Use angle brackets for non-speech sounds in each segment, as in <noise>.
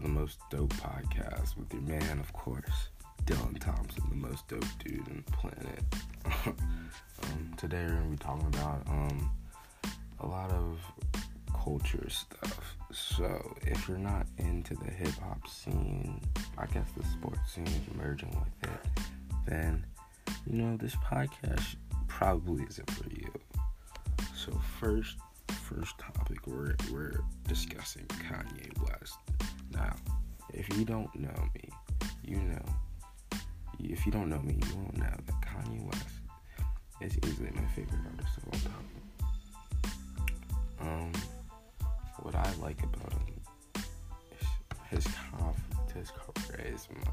to the most dope podcast with your man, of course, Dylan Thompson, the most dope dude on the planet. <laughs> um, today we're gonna be talking about um, a lot of culture stuff. So if you're not into the hip hop scene, I guess the sports scene is merging with it, then you know this podcast probably isn't for you. So first first topic we're we're discussing Kanye West. Now, if you don't know me, you know. If you don't know me, you won't know that Kanye West is easily my favorite artist of all time. Um, what I like about him is his confidence, his charisma,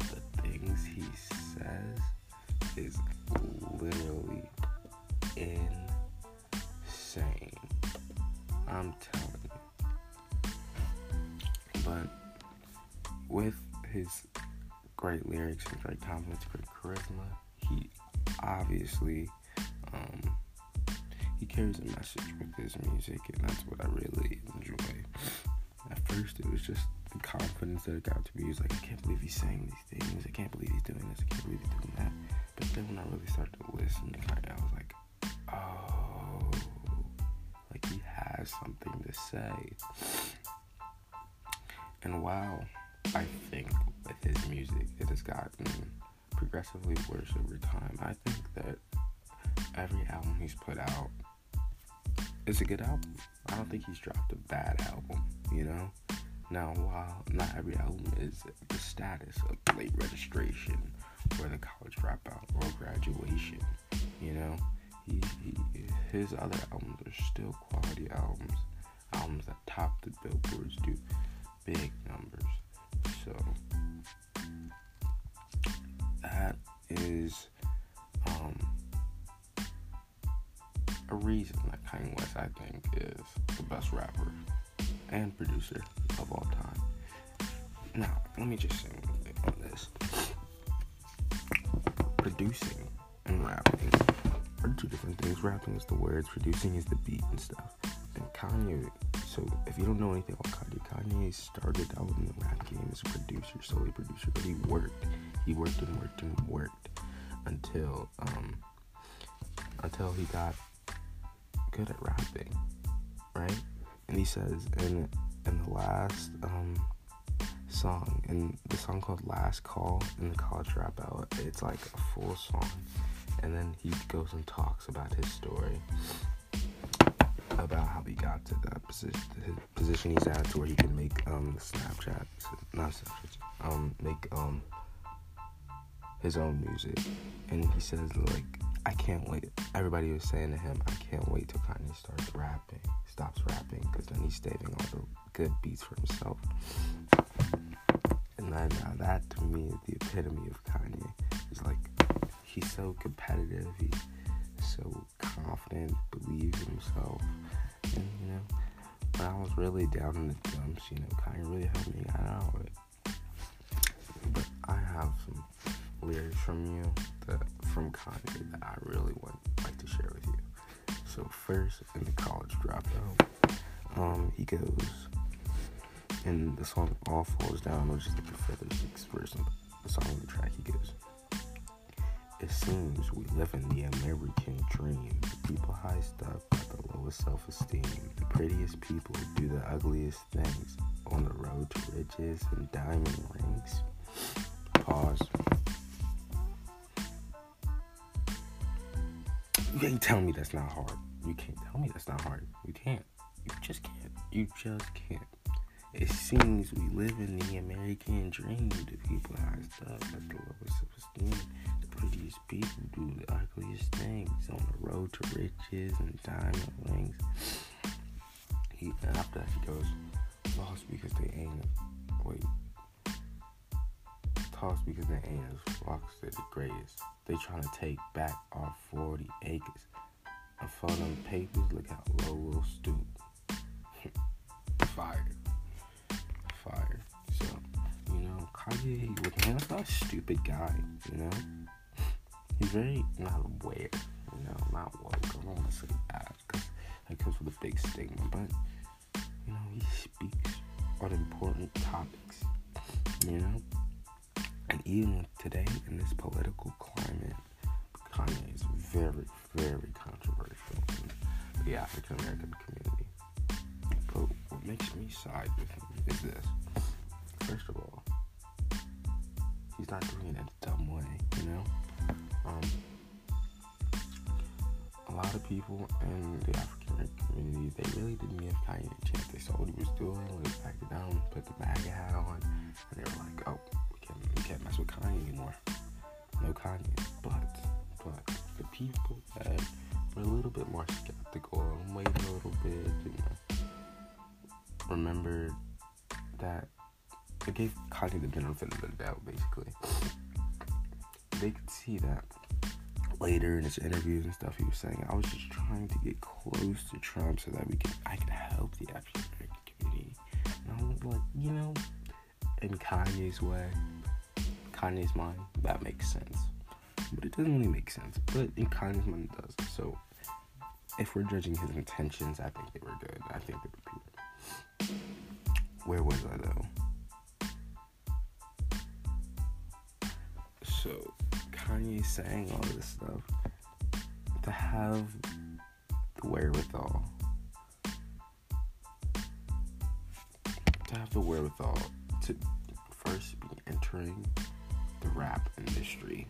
the things he says is literally great lyrics and great confidence, great charisma, he obviously um, he carries a message with his music, and that's what I really enjoy. At first, it was just the confidence that it got to be. He was like, I can't believe he's saying these things. I can't believe he's doing this. I can't believe he's doing that. But then when I really started to listen to Kanye, I was like, oh, like he has something to say. And wow, I think with his music, it has gotten progressively worse over time. I think that every album he's put out is a good album. I don't think he's dropped a bad album, you know? Now, while not every album is the status of late registration or the college dropout or graduation, you know, he, he, his other albums are still quality albums, albums that top the billboards, do big numbers. So that is um, a reason that Kanye West, I think, is the best rapper and producer of all time. Now, let me just say on this. Producing and rapping are two different things. Rapping is the words, producing is the beat and stuff. And Kanye, so if you don't know anything about Kanye, Kanye started out in the rap game as a producer, solely producer, but he worked, he worked and worked and worked until um until he got good at rapping, right? And he says in in the last um song in the song called Last Call in the college dropout, it's like a full song, and then he goes and talks about his story about how he got to that position, his position he's at, to where he can make um Snapchat, not Snapchat, um make um his own music, and he says like I can't wait. Everybody was saying to him, I can't wait till Kanye starts rapping, stops rapping, because then he's saving all the good beats for himself. And then now that to me is the epitome of Kanye. He's like, he's so competitive. He's so confident, believes in himself, and you know, when I was really down in the dumps, you know, Kanye really helped me out. But I have some lyrics from you that from Kanye that I really would like to share with you. So first, in the college dropout, um, he goes, and the song "All Falls Down," which is the sixth verse of the song on the track. He goes, "It seems we live in the American dream. The people highest up got the lowest self-esteem. The prettiest people do the ugliest things on the road to riches and diamond rings." Pause. You can't tell me that's not hard. You can't tell me that's not hard. You can't. You just can't. You just can't. It seems we live in the American dream. The people high stuff at the lowest self-esteem. The prettiest people do the ugliest things on the road to riches and diamond rings. He, after that he goes, lost because they ain't. Wait. Tossed because they ain't as to the greatest. They trying to take back our 40 acres. And for them papers, look how low we'll stoop. <laughs> Fire. Fire. So, you know, Kanye, that's not a stupid guy, you know? <laughs> He's very not aware, you know, not woke. I don't want to say that because that comes with a big stigma, but, you know, he speaks on important topics, you know? And even today, in this political climate, Kanye is very, very controversial in the African American community. Makes me side with him is this. First of all, he's not doing it in a dumb way, you know? Um, a lot of people in the African American community, they really didn't give Kanye a chance. They saw what he was doing, when he backed down, put the MAGA hat on, and they were like, oh, we can't, we can't mess with Kanye anymore. No Kanye. But, but, the people that were a little bit more skeptical and waited a little bit, you know, remembered that it gave Kanye the benefit of the doubt, basically. They could see that later in his interviews and stuff, he was saying, I was just trying to get close to Trump so that we can I can help the African American community. And I was like, you know, in Kanye's way, Kanye's mind, that makes sense. But it doesn't really make sense. But in Kanye's mind it does. So if we're judging his intentions, I think they were good. I think they were. Where was I though? So Kanye saying all this stuff to have the wherewithal to have the wherewithal to first be entering the rap industry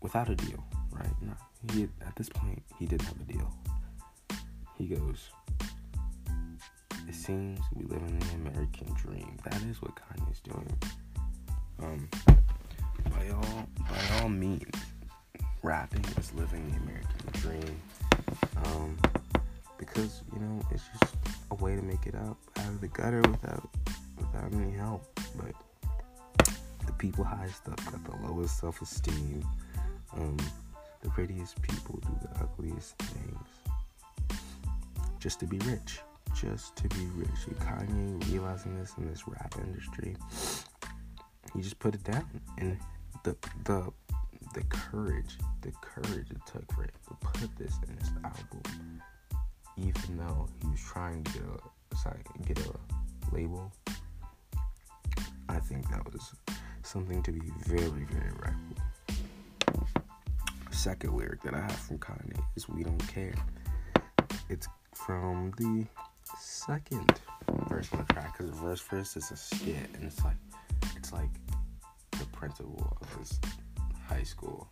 without a deal, right? No, he at this point he didn't have a deal. He goes, "It seems we live in the American dream." That is what Kanye's doing. Um, by all by all means, rapping is living the American dream. Um, because you know it's just a way to make it up out of the gutter without without any help. But the people highest up got the lowest self-esteem. Um, the prettiest people do the ugliest things just to be rich. Just to be rich. Kanye realizing this in this rap industry, he just put it down. And the the the courage the courage it took for him to put this in his album even though he was trying to get a sorry, get a label i think that was something to be very very reckless second lyric that i have from kanye is we don't care. It's from the second verse on the track because the verse first is a skit and it's like it's like the principal of his high school.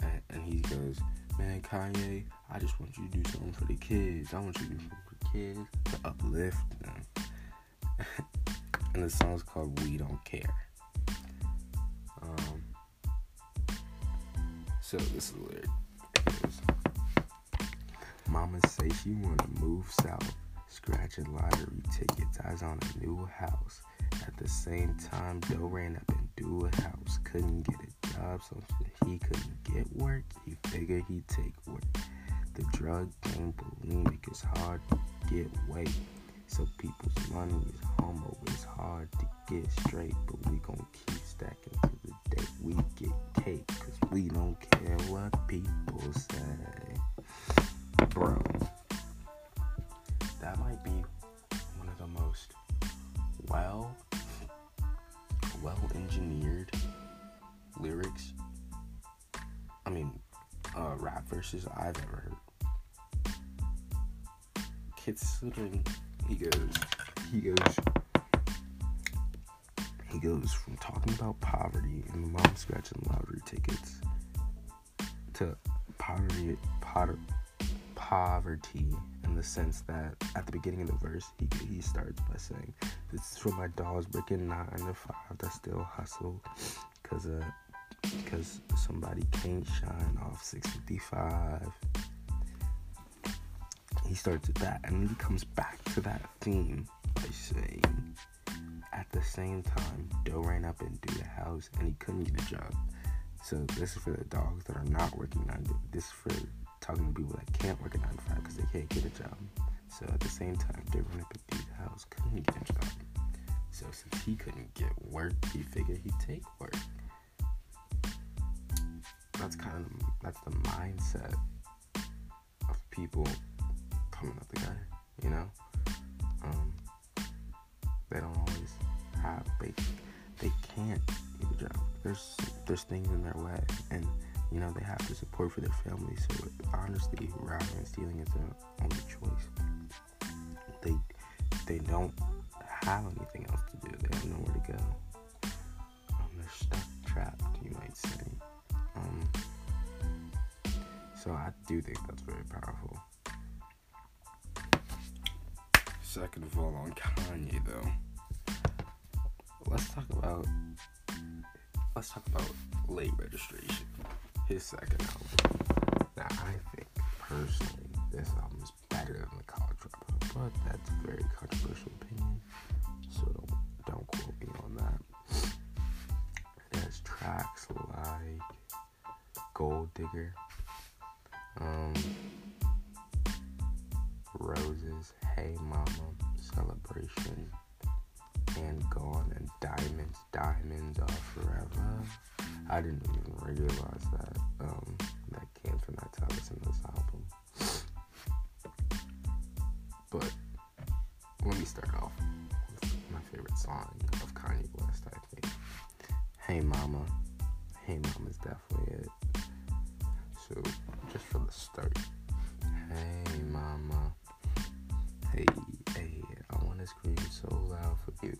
And, and, he goes, Man, Kanye, I just want you to do something for the kids. I want you to do something for the kids to uplift them. <laughs> and the song's called We Don't Care. Um, so this is lyric. Mama say she wanna move south, scratching lottery tickets, eyes on a new house. At the same time, Joe ran up and do a house. Couldn't get a job, so he couldn't get work. He figured he'd take work. The drug game bulimic is hard to get weight. So people's money is homo. It's hard to get straight, but we gon' keep stacking to the day we get cake. Cause we don't care what people say. Bro, verses I've ever heard. Considering he goes, he goes, he goes from talking about poverty and the mom scratching lottery tickets to poverty, potter, poverty in the sense that at the beginning of the verse, he he starts by saying, "This is for my dogs working nine to five that still hustle, cause uh, cause somebody can't shine off 655." He starts at that, and then he comes back to that theme by saying, "At the same time, Doe ran up and do the house, and he couldn't get a job." So this is for the dogs that are not working nine. This is for talking to people that can't work a nine to five because they can't get a job. So at the same time, they're running up at the house, couldn't get a job. So since he couldn't get work, he figured he'd take work. That's kind of that's the mindset of people coming up the gutter, you know. Um, they don't always have they they can't get a job. There's there's things in their way, and you know they have to support for their family. So honestly, robbing and stealing is their only choice. They they don't have anything else to do. They have nowhere to go. Um, they're stuck, trapped, you might say. So I do think that's very powerful. Second of all, on Kanye though, let's talk about let's talk about late registration. His second album. Now I think personally this album is better than the college dropout, but that's a very controversial opinion. So don't don't quote me on that. It has tracks like Gold Digger, Roses, Hey Mama, Celebration, and Gone, and Diamonds, Diamonds Are Forever. I didn't even realize Scream so loud for you.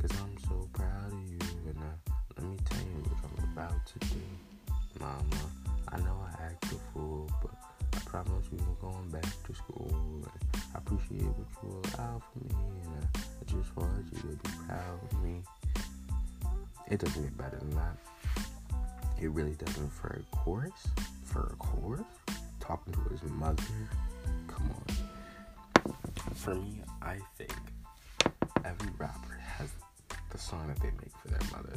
Cause I'm so proud of you. And uh, let me tell you what I'm about to do. Mama, I know I act a fool, but I promise we were going back to school. And I appreciate what you allow for me. And uh, I just want you to be proud of me. It doesn't get better than that. It really doesn't for a chorus. For a chorus? Talking to his mother? Come on. For me, I think every rapper has the song that they make for their mother,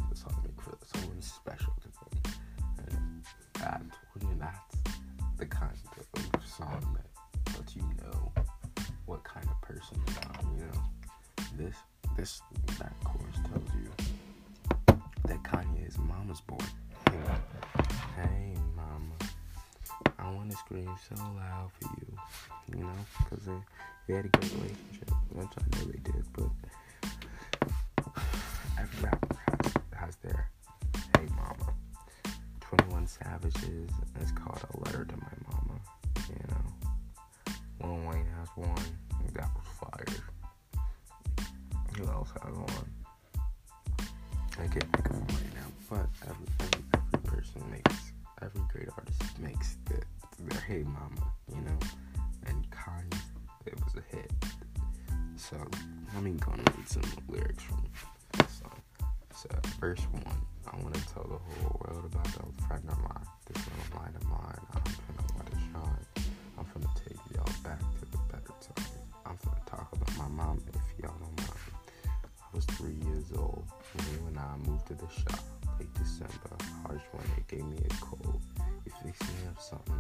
Who else has one? I can't think of one right now, but every, every, every person makes, every great artist makes the, their hey mama, you know? And Kanye, it was a hit. So, let me go and read some lyrics from this song. So, verse one, I want to tell the whole world about the friend of mine. I moved to the shop. Late December, harsh winter gave me a cold. You fixed me up something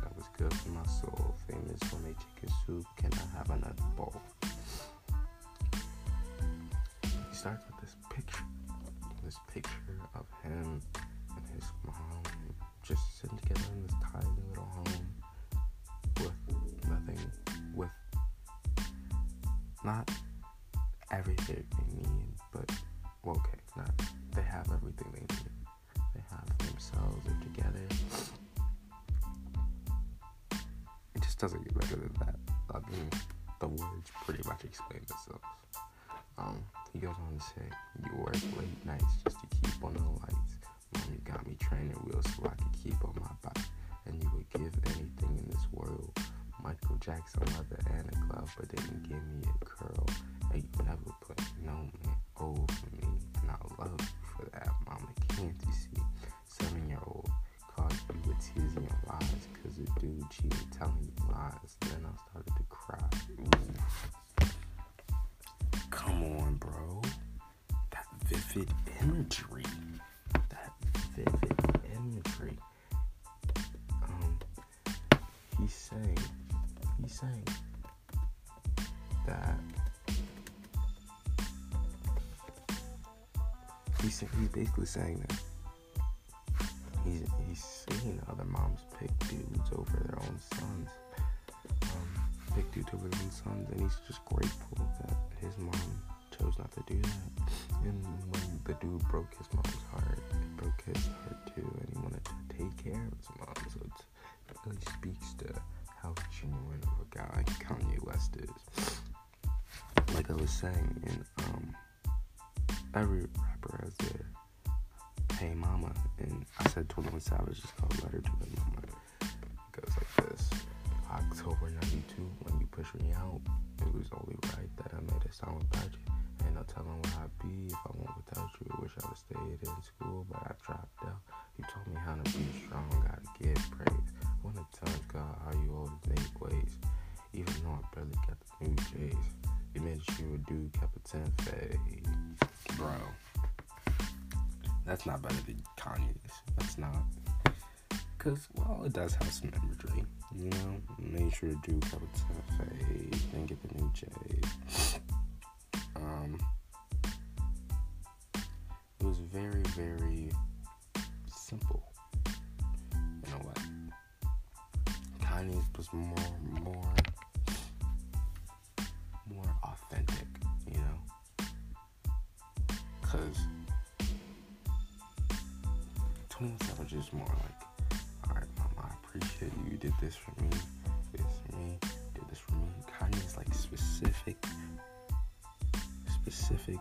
explain themselves. Um, he goes on to say, You work late nights just to keep on the lights. Mom, you got me training wheels so I could keep on my bike. And you would give anything in this world. Michael Jackson leather and a glove, but didn't give me a curl. And you never put no he's he's basically saying that he's he's seeing other moms pick dudes over their own sons. Um, pick dudes over their own sons, and he's just grateful that his mom chose not to do that. And when the dude broke his mom's heart, it broke his heart too, and he wanted to take care of his mom. So it really speaks to how genuine of a guy Kanye West is. Like I was saying, and um, every said 21 Savage is called Letter to My Mama. It goes like this. October 92, when you pushed me out, it was only right that I made a song without you. Ain't no telling where I'd be if I went without you. Wish I would stayed in school, but I dropped out. You told me how to be strong, gotta give praise. When the times God, how you always make ways. Even though I barely got the new J's. You made sure dude kept a 10 fade. Bro. That's not better than Kanye's. That's not. Because, well, it does have some imagery. You know, make sure to do cover fade, then get the new J. Um, it was very, very simple in a way. Kanye's was more, more 21 Savage is more like all right, mom, I appreciate you. You did this for me. This for me. Did this for me. Kanye is like specific, specific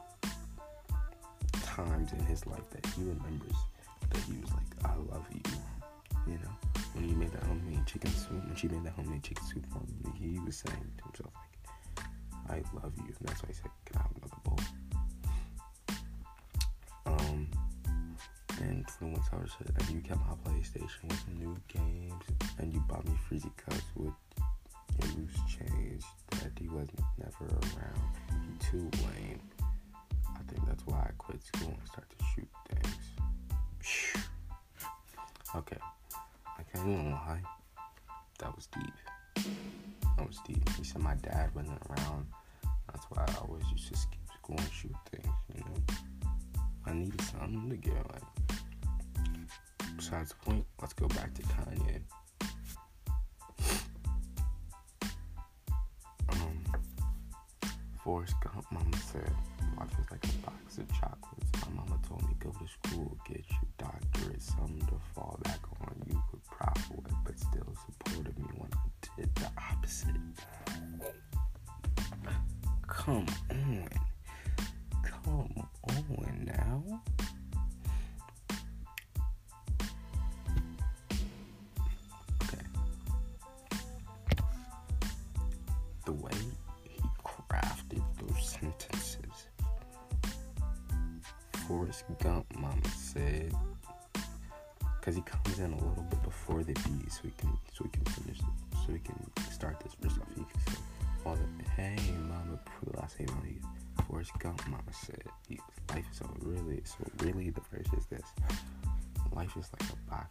times in his life that he remembers that he was like, I love you. You know, when he made that homemade chicken soup, when she made that homemade chicken soup for him, he was saying to himself like, I love you. And that's why he said, Can I have another bowl? 21 Savage and you kept my PlayStation with some new games, and you bought me freezy cups with your loose change that he was never around. You too lame. I think that's why I quit school and started to shoot things. Okay, I can't even lie. That was deep. That was deep. He said my dad wasn't around. That's why I always used to skip school and shoot things, you know. I needed something to get like besides the point, let's go back to Kanye. Um, Forrest Gump, mama said, life is like a box of chocolates. My mama told me go to school, get your doctorate, something to fall back on. You could profit but still supported me when I did the opposite. Come on. Come on now. Forrest Gump, Mama said, because he comes in a little bit before the beat, so we can so we can finish, so we can start this first off. He can say, "All the hey, Mama," the last hey, Mama. Forrest Gump, Mama said, "Life is so really, so really." The verse is this: Life is like a box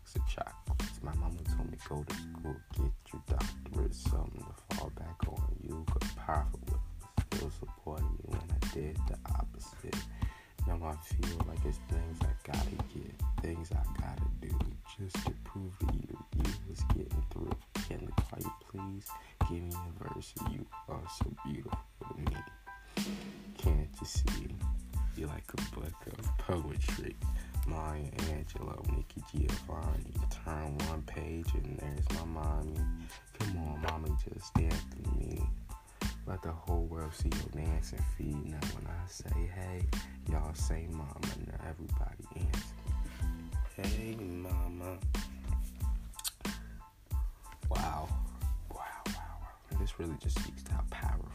My mama told me go to school, get your doctorate, something to fall back on. You got powerful with, still supporting me when I did the opposite. Now I feel like it's things I gotta get, things I gotta do just to prove to you you was getting through. Can I call you please? Give me a verse. You are so beautiful to me. Can't you see? You like a book of poetry. Maya Angelou, Nikki Giovanni. Turn one page and there's my mommy. Come on, mommy, just dance with me. Let the whole world see your dancing feet. Now when I say hey, y'all say mama. Now everybody answer. Hey mama. Wow. Wow, wow, wow. This really just speaks to how powerful,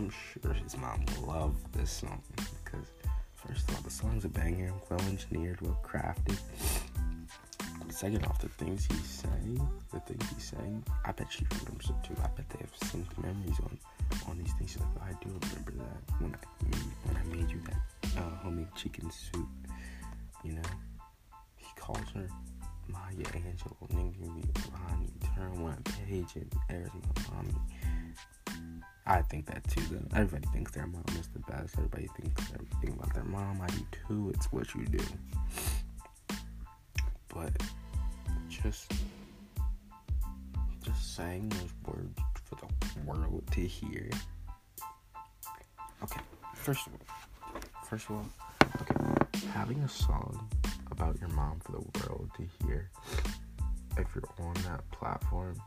I'm sure his mom will love this song because, first of all, the song's a banger, well engineered, well crafted. Second off, the things he's saying, the things he's saying, I bet she remembers them too. I bet they have synced memories on on these things. She's like, I do remember that when I made, when I made you that uh, homemade chicken soup. You know, he calls her Maya Angelou, Nikki Giovanni, turn one page and there's my mommy I think that too. Though everybody thinks their mom is the best. Everybody thinks everything about their mom. I do too. It's what you do. But just just saying those words for the world to hear. Okay, first of all, first of all, okay, having a song about your mom for the world to hear. If you're on that platform,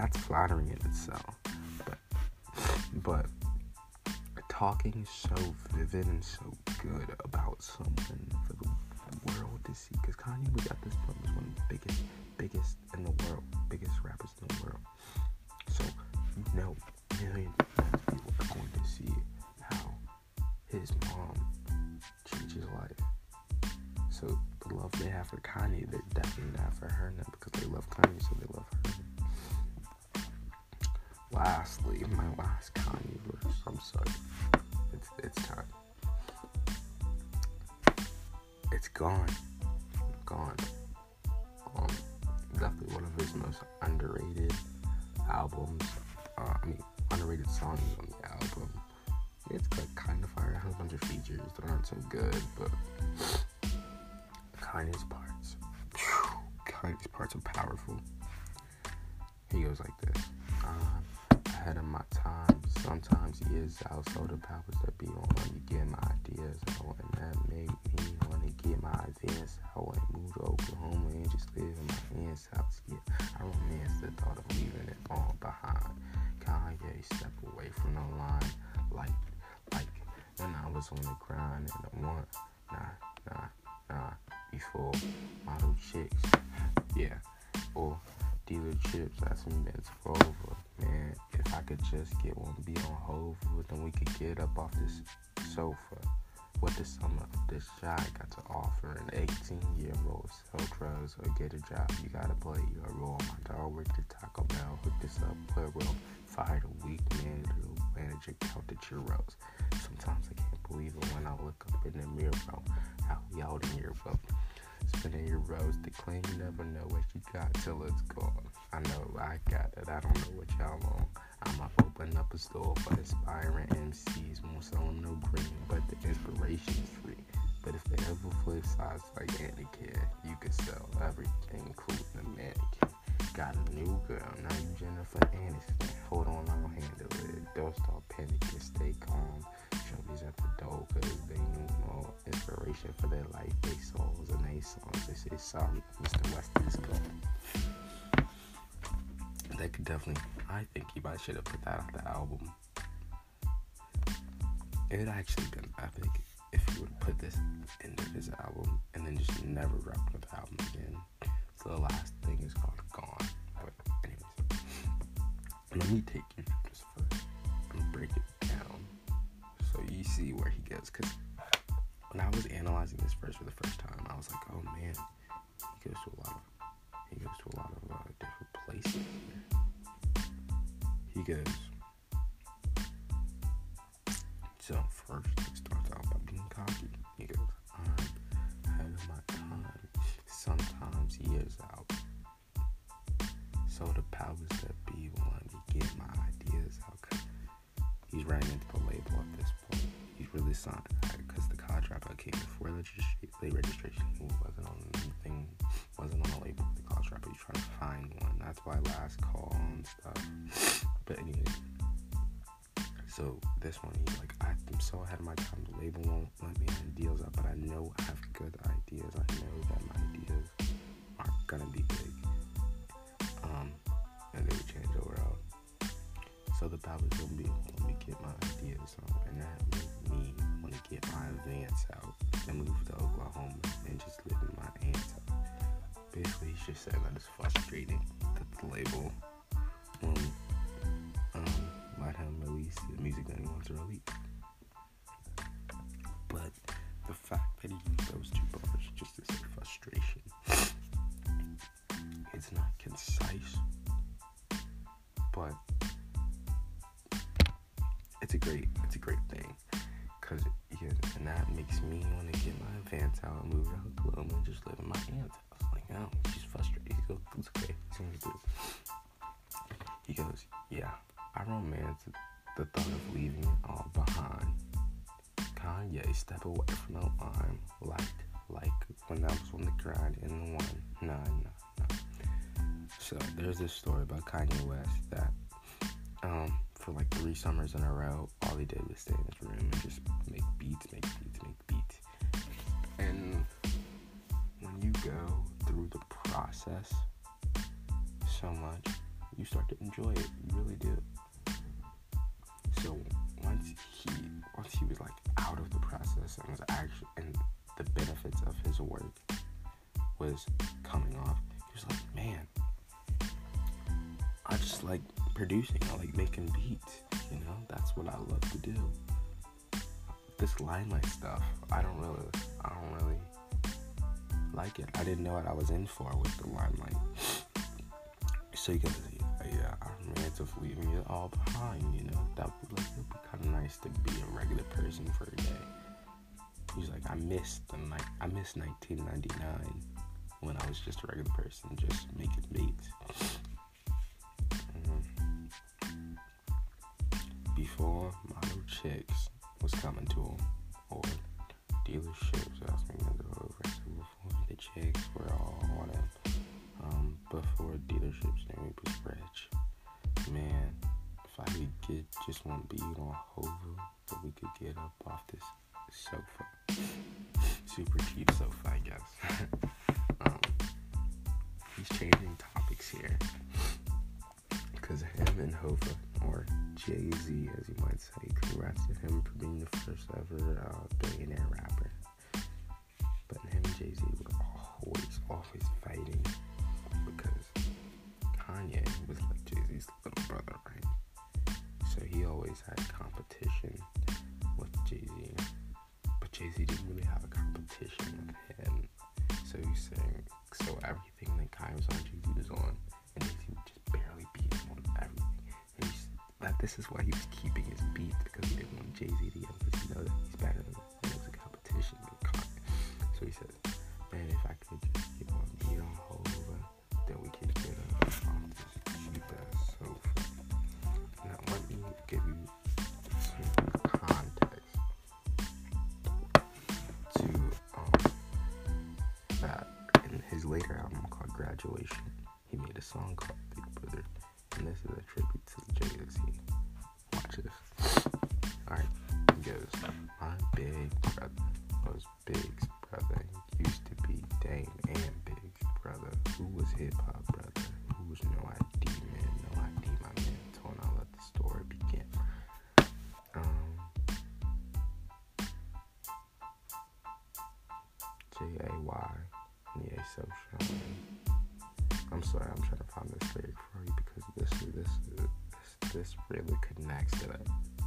that's flattering in itself. But but talking so vivid and so good about someone for the world to see, because Kanye was at this point was one of the biggest, biggest in the world, biggest rappers in the world. So you know, millions of people are going to see how his mom changed his life. So the love they have for Kanye, they're definitely not for her now because they love Kanye, so they love lastly, my last Kanye verse. I'm sorry. It's it's time. It's gone. Gone. Was on the grind and the want nah, nah, nah, before model chicks, yeah, or dealer chips, that's some for over, man. If I could just get one to be on hold, then we could get up off this sofa. What the sum of this shot got to offer an 18 year old sell drugs or get a job? You gotta play your role. My dog worked at Taco Bell, hook this up, play well. Fired a week manager, manager count the churros. Sometimes I can't believe it when I look up in the mirror. How out in here, bro. Spinning your rose to claim you never know what you got till it's gone. I know I got it, I don't know what y'all on. I'ma open up a store for aspiring MCs. Won't sell them no green, but the inspiration's free. But if they ever flip sides like Anakin, you could sell everything, including the mannequin. Got a new girl, now you Jennifer Aniston. Hold on, I'll handle it. Don't start panicking, stay calm. Shorties at the door, cause they need more inspiration for their life, they souls, and they songs. They say, sorry, Mr. West is gone. They could definitely, I think he might should have put that on the album. It would actually been epic if he would put this into his album and then just never drop another album me take So this one, he's like, I'm so ahead of my time. The label won't let me have deals up, but I know I have good ideas. I know that my ideas are gonna be big. Um, and they would change overall. So the powers will be let me get my ideas on, and that made me want to get my advance out and move to Oklahoma and just live in my aunt's house. Basically, he's just saying that it's frustrating that the label won't him release the music that he wants to release. But the fact that he used those two bars just to say frustration, it's not concise, but it's a great, it's a great thing, cause yeah, and that makes me want to get my advance out and move to Oklahoma and just live in my aunt's house. Like, oh, she's frustrated. He goes, it's okay. He's gonna do it. He goes, yeah, I romance step away from the line, like like when I was on the grind in the one. Nah, nah, nah. So there's this story about Kanye West that um for like three summers in a row, all he did was stay in his room and just make beats, make beats, make beats. And when you go through the process so much, you start to enjoy it. Just like producing. I like making beats. You know, that's what I love to do. This limelight stuff, I don't really, I don't really like it. I didn't know what I was in for with the limelight. <sniffs> So you guys, yeah, I'm ready to leaving it all behind. You know, that would like be kind of nice to be a regular person for a day. He's like, I missed the night. I missed 1999 when I was just a regular person, just making beats. Before model chicks was coming to him, or dealerships him to go over. So before the chicks were all on him, um, before dealerships knew he was rich. Man, if I could get just one beat on Hova, that we could get up off this sofa. <laughs> Super cheap as you might say. This is why he was keeping his beats because he didn't want Jay Z to get he know that he's better than him. It was a competition So he says, man, if I could just get one beat on Hova, then we could get a um, cheap ass sofa. Now let me give you some context to um, that in his later album called Graduation, this this really connects to that. So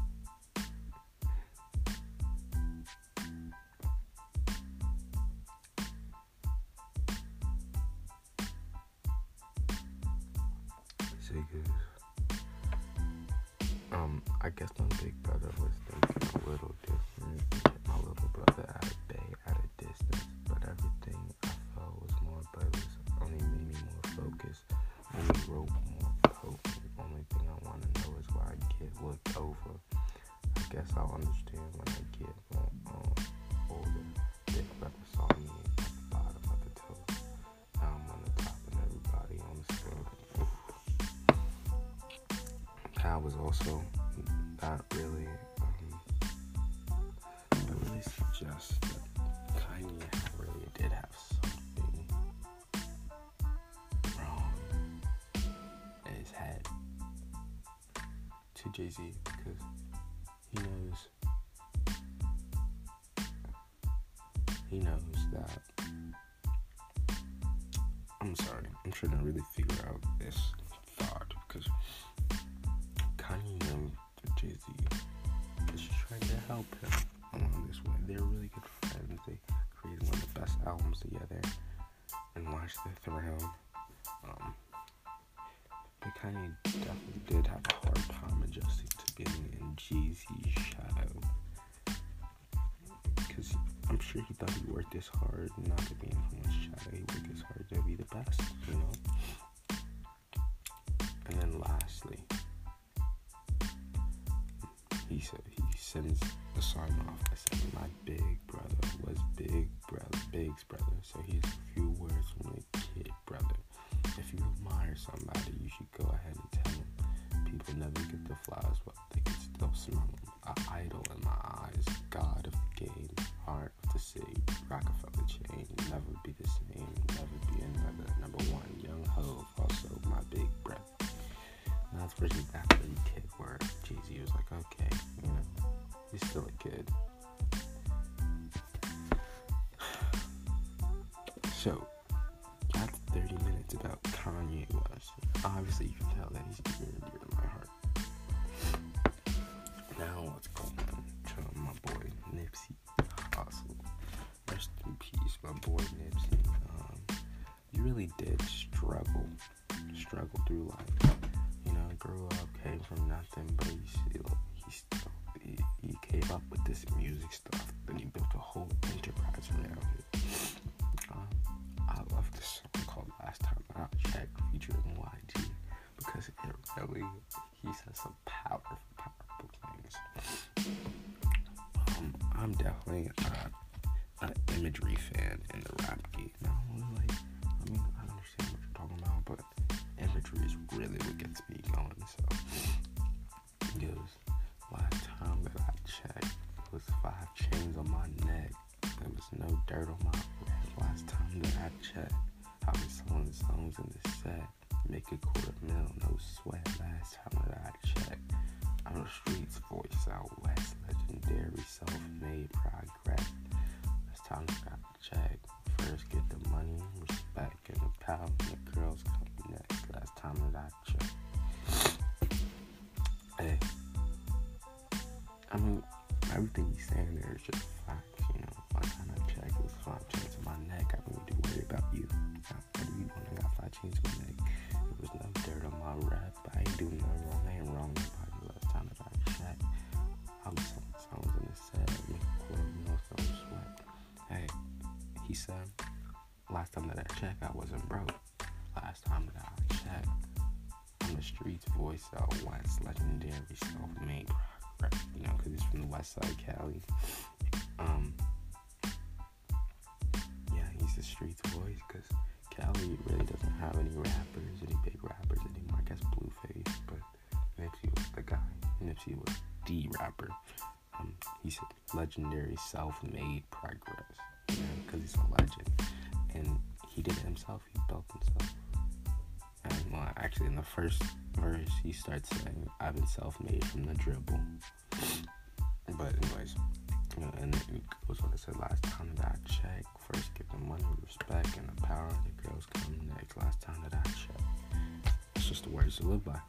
Jay Z because he knows he knows that I'm sorry, I'm trying to really figure out this thought because Kanye knows that Jay Z is trying to help him along this way. They're really good friends. They created one of the best albums together and Watch the Throne. Um, but Kanye sure he thought he worked this hard not to be influenced shadow. He worked this hard to be the best, you know? And then lastly, he said he sends a sign off. I said my big my boy Nipsey. Um, you really did struggle, struggle through life. You know, grew up, came from nothing, but he still, he still, he, he came up with this music stuff. Then he built a whole enterprise around it. Um, I love this song called Last Time I Checked featuring YG because it really, he says some powerful, powerful things. Um, I'm definitely imagery fan in the saying just facts, you know. I checked, it was five chains on my neck. I don't need to worry about you. Do you want? I got five chains on my neck. There was no dirt on my rap. I ain't doing nothing wrong. I ain't wrong nobody. Last time that I checked, I was selling songs in the set. A quarter mil, so sweat. Hey, he said, last time that I checked, I wasn't broke. Last time that I checked, I'm the streets voice out once legendary self-made You know, because he's from the west side, Cali. Um, yeah, he's the streets voice because Cali really doesn't have any rappers, any big rappers anymore. I guess Blueface, but Nipsey was the guy. Nipsey was the rapper. Um, he's a legendary self-made progress, you know, because he's a legend, and he did it himself. He built himself. And well, actually, in the first verse, he starts saying, "I've been self-made from the dribble." But anyways, you know, and it goes on to say, "Last time that I checked, first give the money, respect, and the power. The girls come next. Last time that I checked." It's just the words to live by.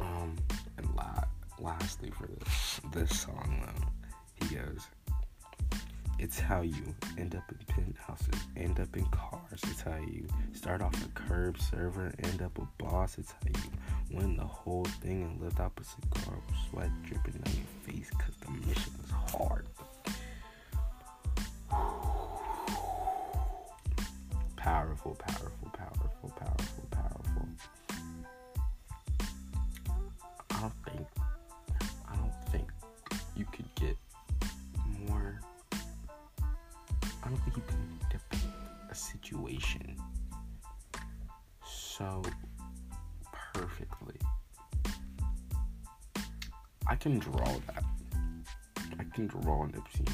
Um, and la- lastly, for this this song, though, he goes. It's how you end up in penthouses, end up in cars. It's how you start off a curb server, end up a boss. It's how you win the whole thing and lift up a cigar with sweat dripping on your face because the mission is hard. <sighs> Powerful, powerful, powerful, powerful. So perfectly. I can draw that. I can draw an Nipsey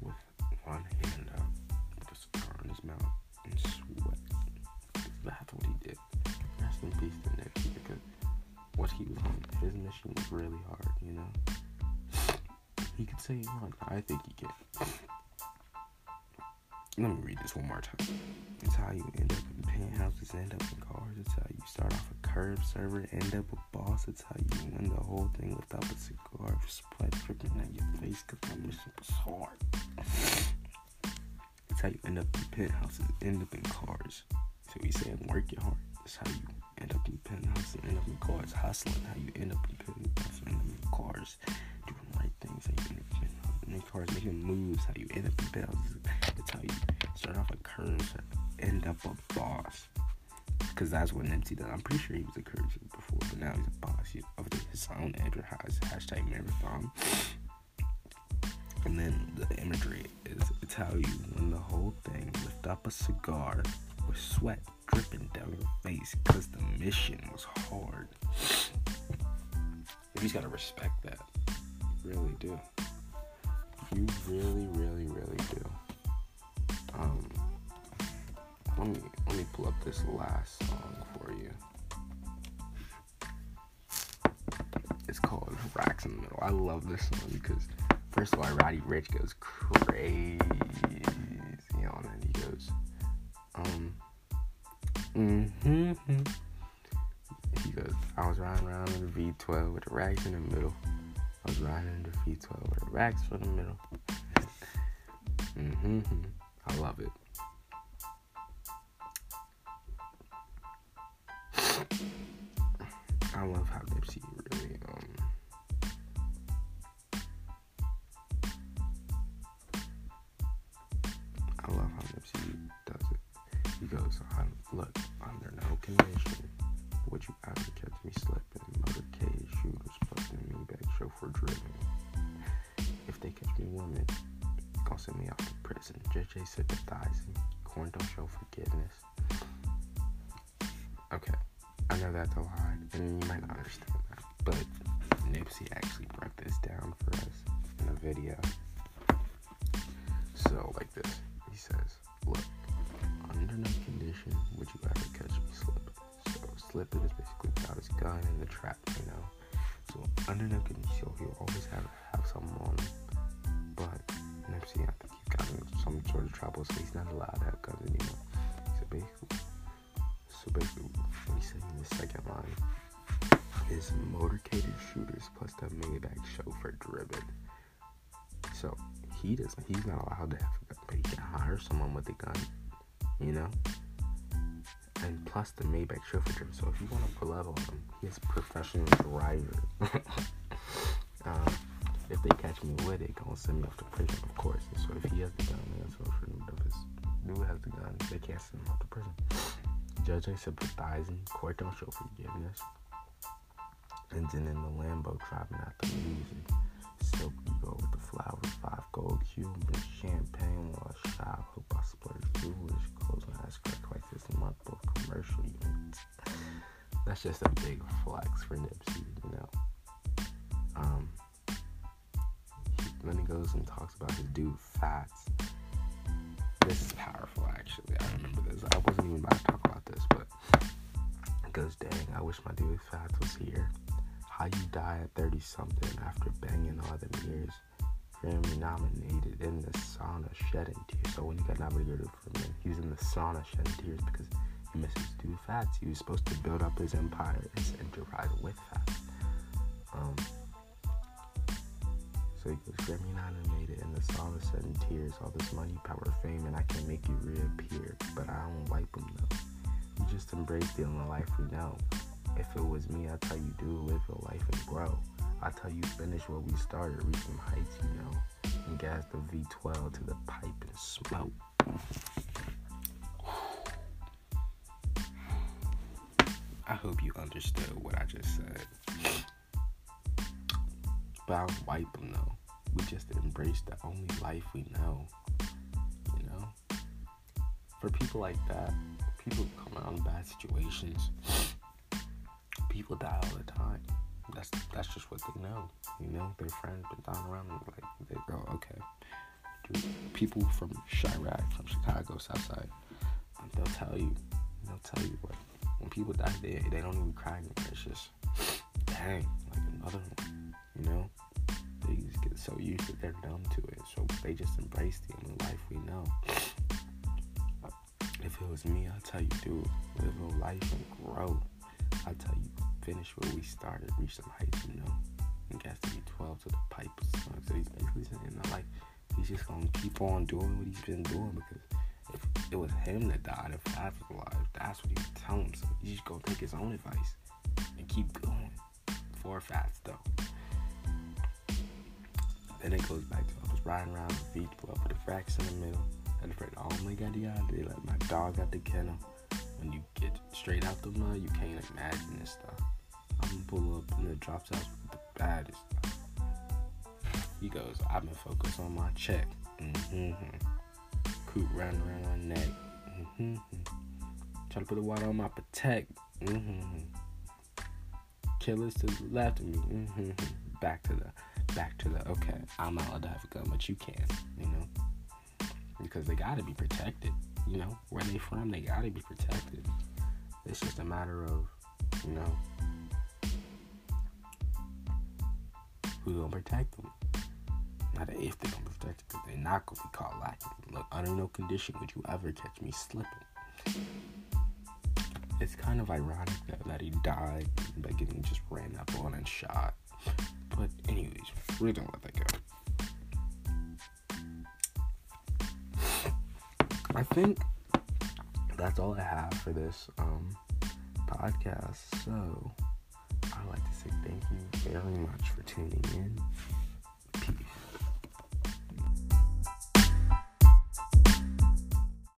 with one hand up, with a cigar in his mouth, and sweat. That's what he did. Rest in peace to Nipsey because what he was on, his mission was really hard, you know? He could say he won. I think he can. Let me read this one more time. It's how you end up in penthouses, end up in cars. It's how you start off a curb server, end up a boss. It's how you win the whole thing without a cigar, sweat dripping on your face because my mission was hard. It's how you end up in penthouses, end up in cars. So we saying work your hard. It's how you end up in penthouses, end up in cars. Hustling, how you end up in penthouses, end up in cars. Doing the right things, how you end up in in cars, making moves, how you end up in penthouses. It's how you start off a curve, end up a boss. Because that's what Nipsey did. I'm pretty sure he was a courage before, but now he's a boss of his own enterprise. Hashtag marathon. And then the imagery is it's how you win the whole thing. Lift up a cigar with sweat dripping down your face because the mission was hard. You just gotta respect that. Really do. You really, really, really do. Let me let me pull up this last song for you. It's called Racks in the Middle. I love this song because first of all, Roddy Ricch goes crazy on it. He goes, um, mm-hmm. He goes, I was riding around in the V12 with the racks in the middle. I was riding in the V12 with the racks for the middle. mm-hmm. I love it. I love how Nipsey really um without in the trap, you know. So, under no condition, he'll always have have someone. But Nipsey, I think he's got some sort of trouble, so he's not allowed to have guns anymore. So, basically, so basically, what he's saying in the second line is motorcaded shooters plus the Maybach chauffeur driven. So he doesn't. He's not allowed to have a gun, but he can hire someone with a gun. You know. Plus the Maybach chauffeur driven. So if you want to pull up on him, he a professional driver. <laughs> um, if they catch me with it, gonna send me off to prison, of course. And so if he has the gun, and so if dude has the gun, they can't send him off to prison judging, sympathizing, court don't show forgiveness. And then in the Lambo driving out the music. Silk ego with the flowers, five gold Cuban champagne I shop. Hope I splurge foolish when I scratch twice this month, both commercial units. <laughs> That's just a big flex for Nipsey, you know. Um, he, then he goes and talks about his dude Fatts. This is powerful, actually. I remember this. I wasn't even about to talk about this, but it goes, dang, I wish my dude Fatts was here. How you die at 30 something after banging all them years. Grammy nominated in the sauna shedding tears. So when he got nominated for me, he was in the sauna shedding tears because he misses dude Fatts. He was supposed to build up his empire, his enterprise with Fatts. Um, so he goes, Grammy nominated in the sauna shedding tears. All this money, power, fame, and I can make you reappear. But I don't wipe them though. You just embrace the only life we know. If it was me, I'd tell you, do live your life and grow. I tell you, finish what we started, reach some heights, you know, and gas the V12 to the pipe and smoke. I hope you understood what I just said. But I don't wipe them though. We just embrace the only life we know. You know? For people like that, people come out in bad situations people die all the time. That's that's just what they know. You know, their friends been down around them, like they go, okay. Dude, people from Chiraq, from Chicago, Southside, um, they'll tell you, they'll tell you what when people die, they they don't even cry anymore. It's just dang, like another one. You know, they just get so used that they're numb to it, so they just embrace the only life we know. If it was me, I'd tell you, dude, live a life and grow. I tell you, finish where we started, reach some heights, you know. And got to be 12 to the pipe. So he's basically saying that, like, he's just gonna keep on doing what he's been doing because if it was him that died, if Fatts was alive, that's what he telling him. So he's just gonna take his own advice and keep going. For Fatts, though. Then it goes back to I was riding around the beach, with the racks in the middle. I was afraid, oh my god, yeah, they let my dog out the kennel. When you get straight out the mud, you can't imagine this stuff. I'm gonna pull up and it drops out the baddest. He goes, I've been focused on my check. Mm-hmm. Coop round around my neck. Mm-hmm. Trying to put the water on my protect. Mm-hmm. Killers to the left of me. Mm-hmm. Back to the, back to the. Okay, I'm not allowed to have a gun, but you can. You know, because they gotta be protected. You know, where they from, they gotta be protected. It's just a matter of, you know, who's gonna protect them. Not if they're gonna protect because they're not gonna be caught lacking. Look, under no condition would you ever catch me slipping. It's kind of ironic that, that he died by getting just ran up on and shot. But anyways, we're gonna let that go. I think that's all I have for this um, podcast. So I'd like to say thank you very much for tuning in.